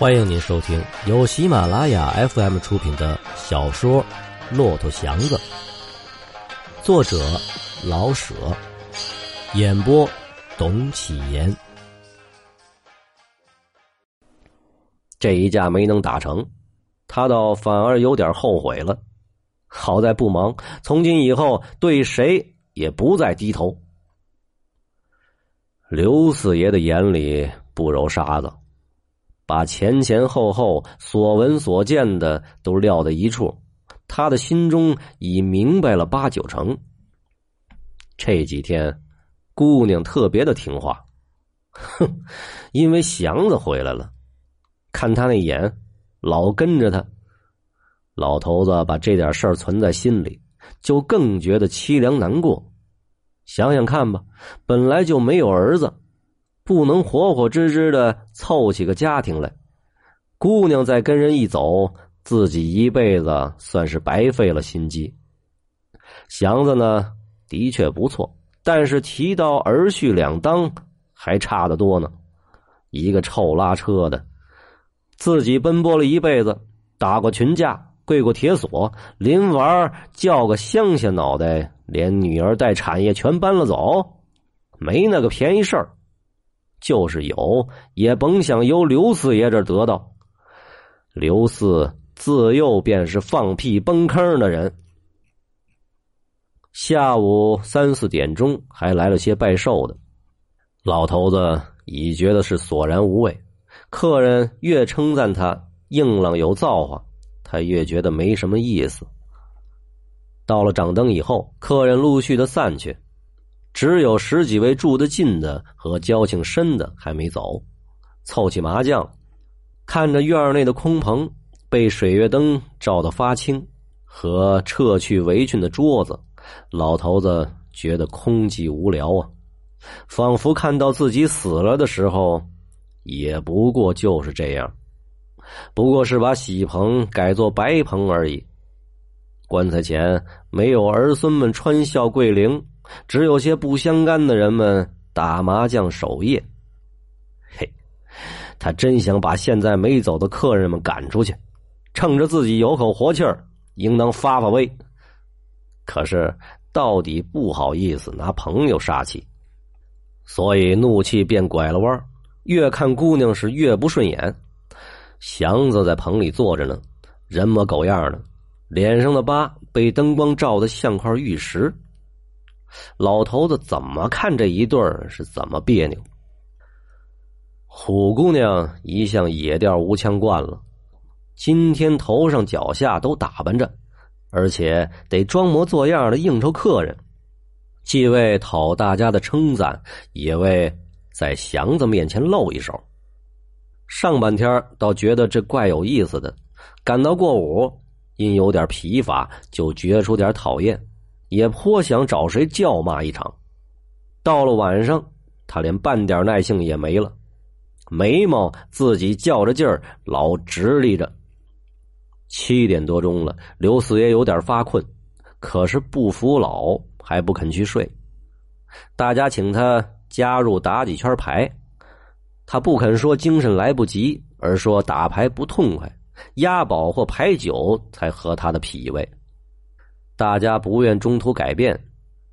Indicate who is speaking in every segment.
Speaker 1: 欢迎您收听由喜马拉雅 FM 出品的小说《骆驼祥子》，作者老舍，演播董启言。这一架没能打成，他倒反而有点后悔了。好在不忙，从今以后对谁也不再低头。刘四爷的眼里不揉沙子。把前前后后所闻所见的都撂在一处，他的心中已明白了八九成。这几天，姑娘特别的听话，哼，因为祥子回来了，看他那眼，老跟着他。老头子把这点事儿存在心里，就更觉得凄凉难过。想想看吧，本来就没有儿子。不能活活支支的凑起个家庭来，姑娘再跟人一走，自己一辈子算是白费了心机。祥子呢，的确不错，但是提到儿婿两当，还差得多呢。一个臭拉车的，自己奔波了一辈子，打过群架，跪过铁锁，临玩叫个乡下脑袋，连女儿带产业全搬了走，没那个便宜事儿。就是有，也甭想由刘四爷这得到。刘四自幼便是放屁崩坑的人。下午三四点钟，还来了些拜寿的，老头子已觉得是索然无味。客人越称赞他硬朗有造化，他越觉得没什么意思。到了掌灯以后，客人陆续的散去。只有十几位住得近的和交情深的还没走，凑起麻将，看着院内的空棚被水月灯照得发青，和撤去围裙的桌子，老头子觉得空寂无聊啊，仿佛看到自己死了的时候，也不过就是这样，不过是把喜棚改做白棚而已。棺材前没有儿孙们穿孝跪灵。只有些不相干的人们打麻将守夜。嘿，他真想把现在没走的客人们赶出去，趁着自己有口活气儿，应当发发威。可是到底不好意思拿朋友杀气，所以怒气便拐了弯越看姑娘是越不顺眼。祥子在棚里坐着呢，人模狗样的，脸上的疤被灯光照得像块玉石。老头子怎么看这一对儿是怎么别扭。虎姑娘一向野调无腔惯了，今天头上脚下都打扮着，而且得装模作样的应酬客人，既为讨大家的称赞，也为在祥子面前露一手。上半天倒觉得这怪有意思的，赶到过午，因有点疲乏，就觉出点讨厌。也颇想找谁叫骂一场，到了晚上，他连半点耐性也没了，眉毛自己较着劲儿老直立着。七点多钟了，刘四爷有点发困，可是不服老，还不肯去睡。大家请他加入打几圈牌，他不肯说精神来不及，而说打牌不痛快，押宝或牌九才合他的脾胃。大家不愿中途改变，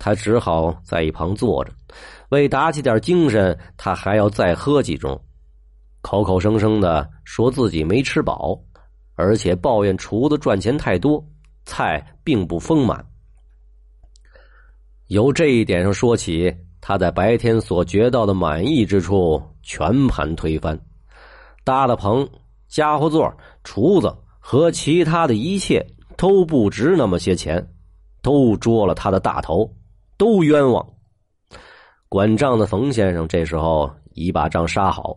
Speaker 1: 他只好在一旁坐着，为打起点精神，他还要再喝几盅，口口声声的说自己没吃饱，而且抱怨厨子赚钱太多，菜并不丰满。由这一点上说起，他在白天所觉到的满意之处全盘推翻，搭的棚、家伙座、厨子和其他的一切。都不值那么些钱，都捉了他的大头，都冤枉。管账的冯先生这时候已把账杀好，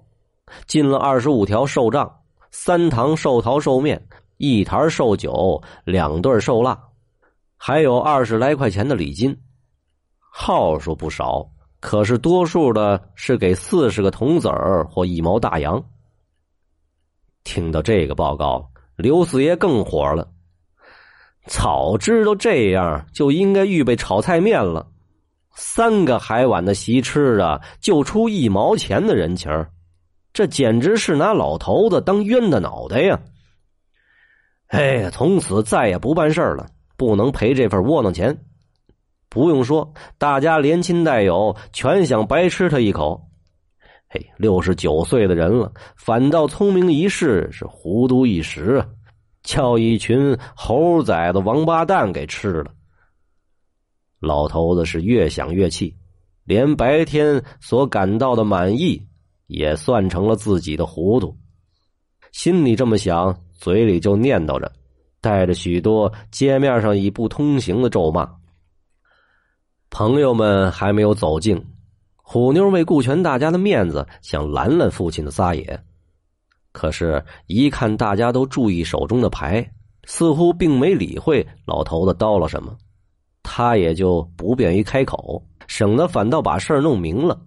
Speaker 1: 进了二十五条寿账：三堂寿桃寿面，一坛寿酒，两对寿蜡，还有二十来块钱的礼金。号数不少，可是多数的是给四十个铜子儿或一毛大洋。听到这个报告，刘四爷更火了。早知道这样，就应该预备炒菜面了。三个海碗的席吃啊，就出一毛钱的人情，这简直是拿老头子当冤的脑袋呀！哎呀，从此再也不办事了，不能赔这份窝囊钱。不用说，大家连亲带友全想白吃他一口。嘿，六十九岁的人了，反倒聪明一世，是糊涂一时啊！叫一群猴崽子、王八蛋给吃了。老头子是越想越气，连白天所感到的满意也算成了自己的糊涂。心里这么想，嘴里就念叨着，带着许多街面上已不通行的咒骂。朋友们还没有走近。虎妞为顾全大家的面子，想拦拦父亲的撒野，可是，一看大家都注意手中的牌，似乎并没理会老头子叨唠什么，他也就不便于开口，省得反倒把事儿弄明了。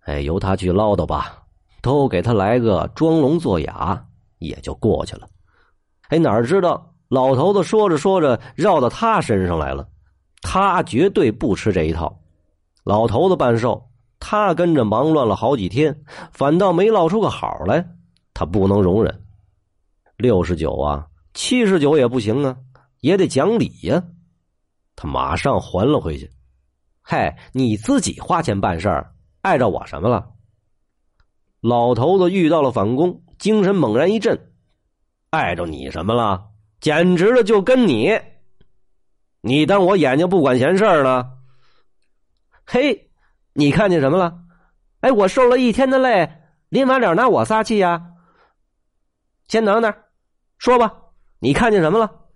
Speaker 1: 哎，由他去唠叨吧，都给他来个装聋作哑，也就过去了。哎，哪知道老头子说着说着绕到他身上来了，他绝对不吃这一套。老头子办寿，他跟着忙乱了好几天，反倒没落出个好来，他不能容忍。六十九啊，七十九也不行啊，也得讲理呀。他马上还了回去。嗨，你自己花钱办事儿，碍着我什么了？老头子遇到了反攻，精神猛然一振，碍着你什么了？简直了，就跟你，你当我眼睛不管闲事儿呢？嘿，你看见什么了？哎，我受了一天的累，临完了拿我撒气呀？先等等，说吧，你看见什么了？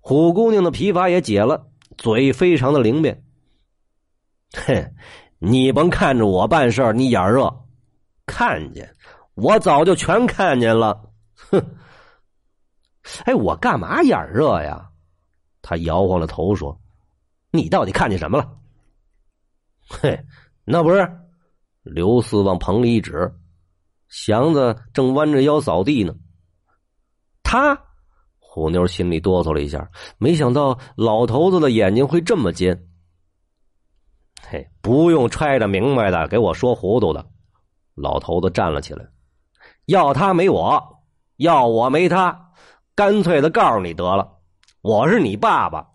Speaker 1: 虎姑娘的皮乏也解了，嘴非常的灵便。哼，你甭看着我办事你眼热，看见我早就全看见了。哼，哎，我干嘛眼热呀？他摇晃了头说：“你到底看见什么了？” 嘿，那不是刘四往棚里一指，祥子正弯着腰扫地呢。他虎妞心里哆嗦了一下，没想到老头子的眼睛会这么尖。嘿，不用揣着明白的给我说糊涂的。老头子站了起来，要他没我，要我没他，干脆的告诉你得了，我是你爸爸，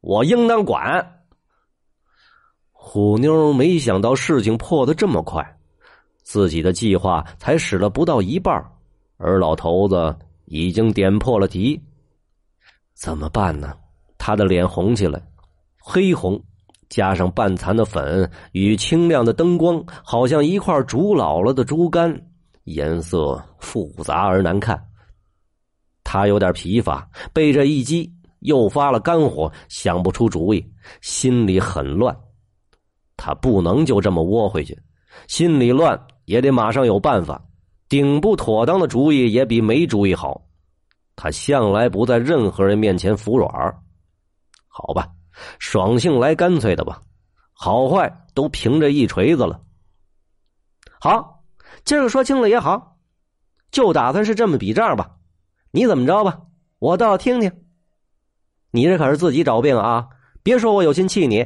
Speaker 1: 我应当管。虎妞没想到事情破的这么快，自己的计划才使了不到一半，而老头子已经点破了题。怎么办呢？他的脸红起来，黑红，加上半残的粉与清亮的灯光，好像一块煮老了的猪肝，颜色复杂而难看。他有点疲乏，被这一击又发了肝火，想不出主意，心里很乱。他不能就这么窝回去，心里乱也得马上有办法。顶不妥当的主意也比没主意好。他向来不在任何人面前服软好吧，爽性来干脆的吧，好坏都凭着一锤子了。好，今儿个说清了也好，就打算是这么笔账吧。你怎么着吧，我倒要听听。你这可是自己找病啊！别说我有心气你。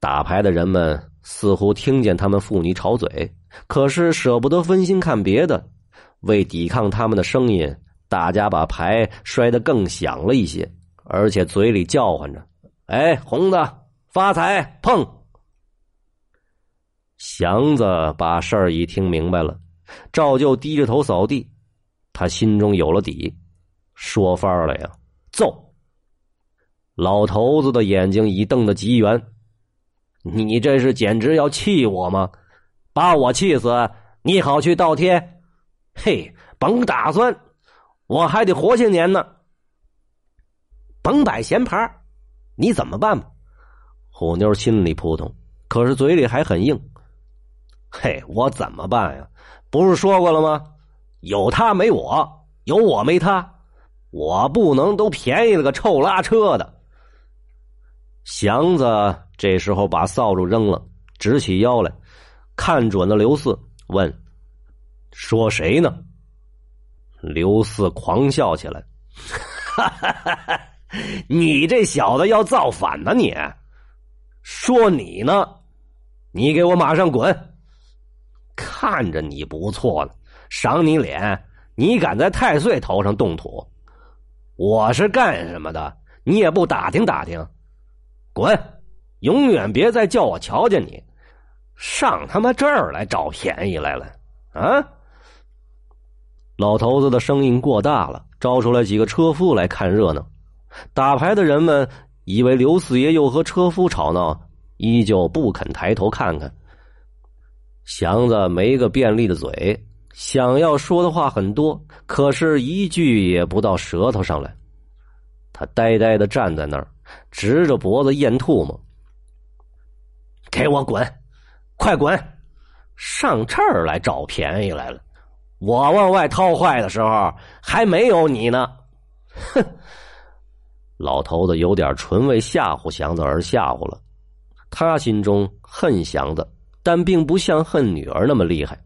Speaker 1: 打牌的人们似乎听见他们父女吵嘴，可是舍不得分心看别的。为抵抗他们的声音，大家把牌摔得更响了一些，而且嘴里叫唤着：“哎，红的发财碰！”祥子把事儿已听明白了，照旧低着头扫地。他心中有了底，说翻了呀，揍！老头子的眼睛已瞪得极圆。你这是简直要气我吗？把我气死，你好去倒贴？嘿，甭打算，我还得活些年呢。甭摆闲牌，你怎么办吧？虎妞心里扑通，可是嘴里还很硬。嘿，我怎么办呀？不是说过了吗？有他没我，有我没他，我不能都便宜了个臭拉车的。祥子。这时候把扫帚扔了，直起腰来，看准了刘四，问：“说谁呢？”刘四狂笑起来：“哈哈哈哈你这小子要造反呢？你说你呢？你给我马上滚！看着你不错了，赏你脸，你敢在太岁头上动土？我是干什么的？你也不打听打听？滚！永远别再叫我瞧见你，上他妈这儿来找便宜来了啊！老头子的声音过大了，招出来几个车夫来看热闹。打牌的人们以为刘四爷又和车夫吵闹，依旧不肯抬头看看。祥子没个便利的嘴，想要说的话很多，可是一句也不到舌头上来。他呆呆的站在那儿，直着脖子咽唾沫。给我滚！快滚！上这儿来找便宜来了。我往外掏坏的时候还没有你呢，哼！老头子有点纯为吓唬祥子而吓唬了，他心中恨祥子，但并不像恨女儿那么厉害，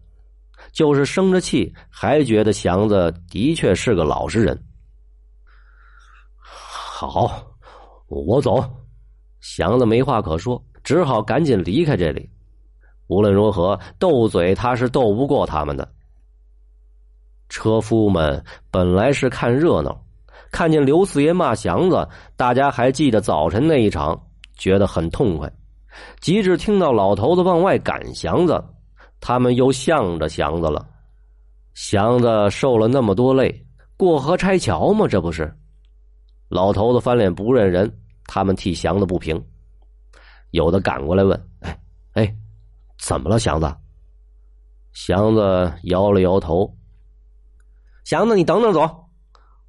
Speaker 1: 就是生着气，还觉得祥子的确是个老实人。好，我走。祥子没话可说，只好赶紧离开这里。无论如何，斗嘴他是斗不过他们的。车夫们本来是看热闹，看见刘四爷骂祥子，大家还记得早晨那一场，觉得很痛快。及至听到老头子往外赶祥子，他们又向着祥子了。祥子受了那么多累，过河拆桥吗？这不是？老头子翻脸不认人，他们替祥子不平。有的赶过来问：“，怎么了，祥子？”祥子摇了摇头。祥子，你等等走。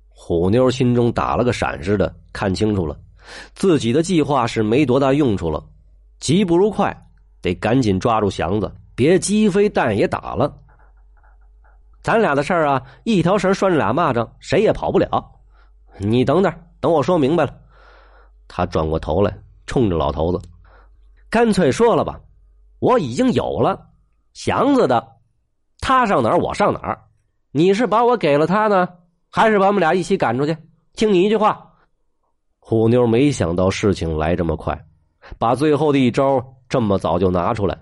Speaker 1: 虎妞心中打了个闪似的，看清楚了，自己的计划是没多大用处了。急不如快，得赶紧抓住祥子，别鸡飞蛋也打了。咱俩的事儿啊，一条绳拴着俩蚂蚱，谁也跑不了。你等等，等我说明白了。他转过头来，冲着老头子，干脆说了吧，我已经有了祥子的，他上哪儿我上哪儿。你是把我给了他呢，还是把我们俩一起赶出去？听你一句话。虎妞没想到事情来这么快，把最后的一招这么早就拿出来。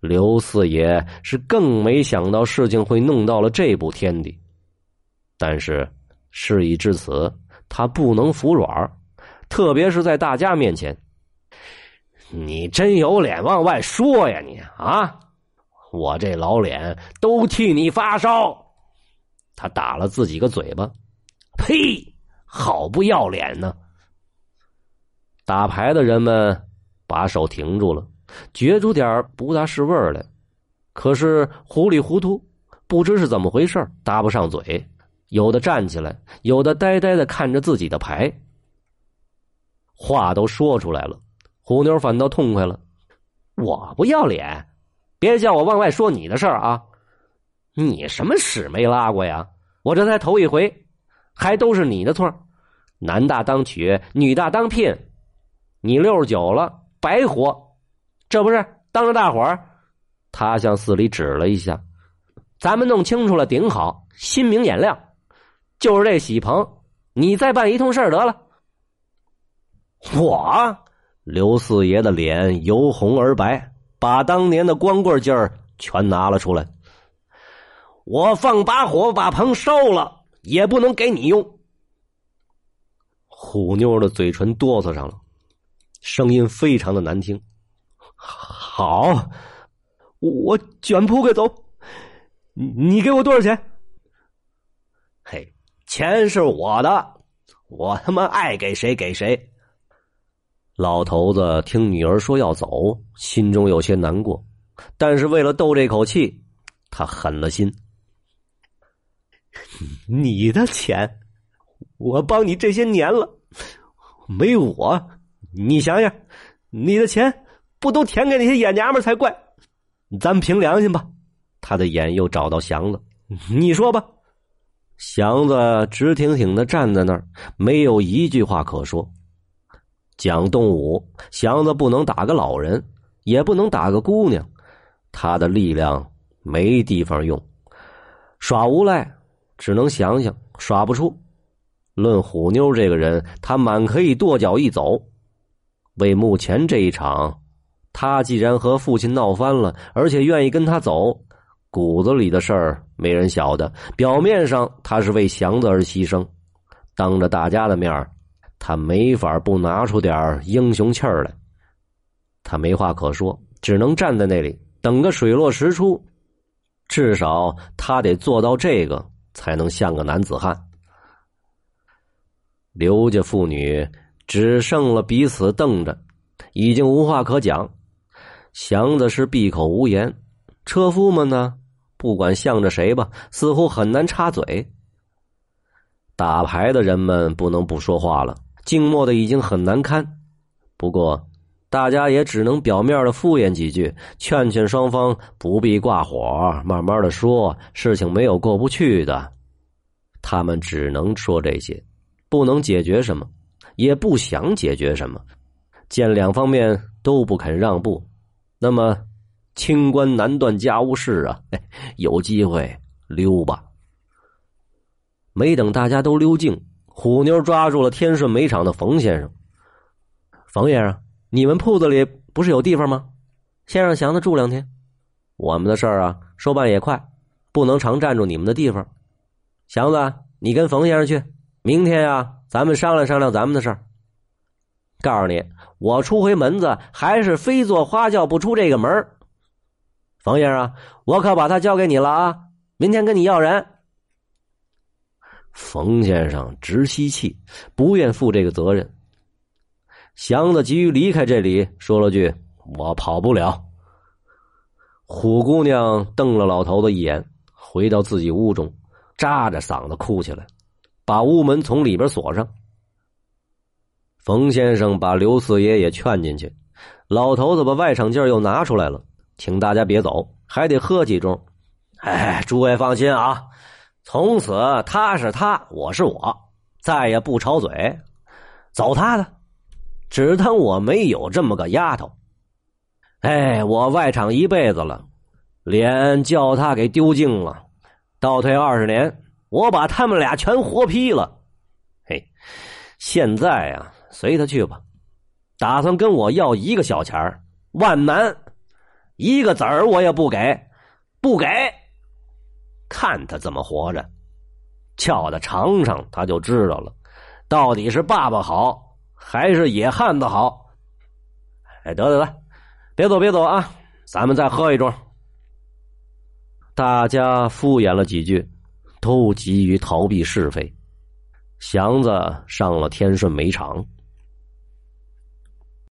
Speaker 1: 刘四爷是更没想到事情会弄到了这步天地，但是事已至此，他不能服软特别是在大家面前。你真有脸往外说呀，你啊！我这老脸都替你发烧，他打了自己个嘴巴，呸！好不要脸呢！打牌的人们把手停住了，觉出点不大是味儿来，可是糊里糊涂，不知是怎么回事搭不上嘴。有的站起来，有的呆呆的看着自己的牌。话都说出来了，虎妞反倒痛快了，我不要脸。别叫我往外说你的事儿啊！你什么屎没拉过呀？我这才头一回，还都是你的错。男大当娶，女大当聘，你六十九了，白活。这不是当着大伙儿，他向寺里指了一下。咱们弄清楚了顶好，心明眼亮。就是这喜棚，你再办一通事儿得了。我刘四爷的脸由红而白。把当年的光棍劲儿全拿了出来。我放把火把棚烧了，也不能给你用。虎妞的嘴唇哆嗦上了，声音非常的难听。好，我卷铺盖走。你你给我多少钱？嘿，钱是我的，我他妈爱给谁给谁。老头子听女儿说要走，心中有些难过，但是为了斗这口气，他狠了心。你的钱，我帮你这些年了，没我，你想想，你的钱不都填给那些野娘们才怪。咱凭良心吧，他的眼又找到祥子，你说吧。祥子直挺挺的站在那儿，没有一句话可说。讲动武，祥子不能打个老人，也不能打个姑娘，他的力量没地方用。耍无赖，只能想想，耍不出。论虎妞这个人，他满可以跺脚一走。为目前这一场，他既然和父亲闹翻了，而且愿意跟他走，骨子里的事儿没人晓得。表面上他是为祥子而牺牲，当着大家的面他没法不拿出点英雄气儿来。他没话可说，只能站在那里等个水落石出。至少他得做到这个，才能像个男子汉。刘家父女只剩了彼此瞪着，已经无话可讲。祥子是闭口无言，车夫们呢，不管向着谁吧，似乎很难插嘴。打牌的人们不能不说话了，静默的已经很难堪。不过，大家也只能表面的敷衍几句，劝劝双方不必挂火，慢慢的说，事情没有过不去的。他们只能说这些，不能解决什么，也不想解决什么。见两方面都不肯让步。那么，清官难断家务事啊！有机会溜吧。没等大家都溜净，虎妞抓住了天顺煤厂的冯先生。冯先生，你们铺子里不是有地方吗？先让祥子住两天。我们的事儿啊，说办也快，不能常占住你们的地方。祥子，你跟冯先生去。明天呀，咱们商量商量咱们的事儿。告诉你。我出回门子，还是非做花轿不出这个门冯先生，我可把他交给你了啊！明天跟你要人。冯先生直吸气，不愿负这个责任。祥子急于离开这里，说了句：“我跑不了。”虎姑娘瞪了老头子一眼，回到自己屋中，扎着嗓子哭起来，把屋门从里边锁上。冯先生把刘四爷也劝进去，老头子把外场劲儿又拿出来了，请大家别走，还得喝几盅。哎，诸位放心啊，从此他是他，我是我，再也不吵嘴，走他的，只当我没有这么个丫头。哎，我外场一辈子了，脸叫他给丢尽了，倒退二十年，我把他们俩全活劈了。嘿，现在啊。随他去吧，打算跟我要一个小钱儿，万难，一个子儿我也不给，不给。看他怎么活着，撬他尝尝，他就知道了，到底是爸爸好，还是野汉子好。哎，得得得，别走别走啊，咱们再喝一盅。大家敷衍了几句，都急于逃避是非。祥子上了天顺煤厂。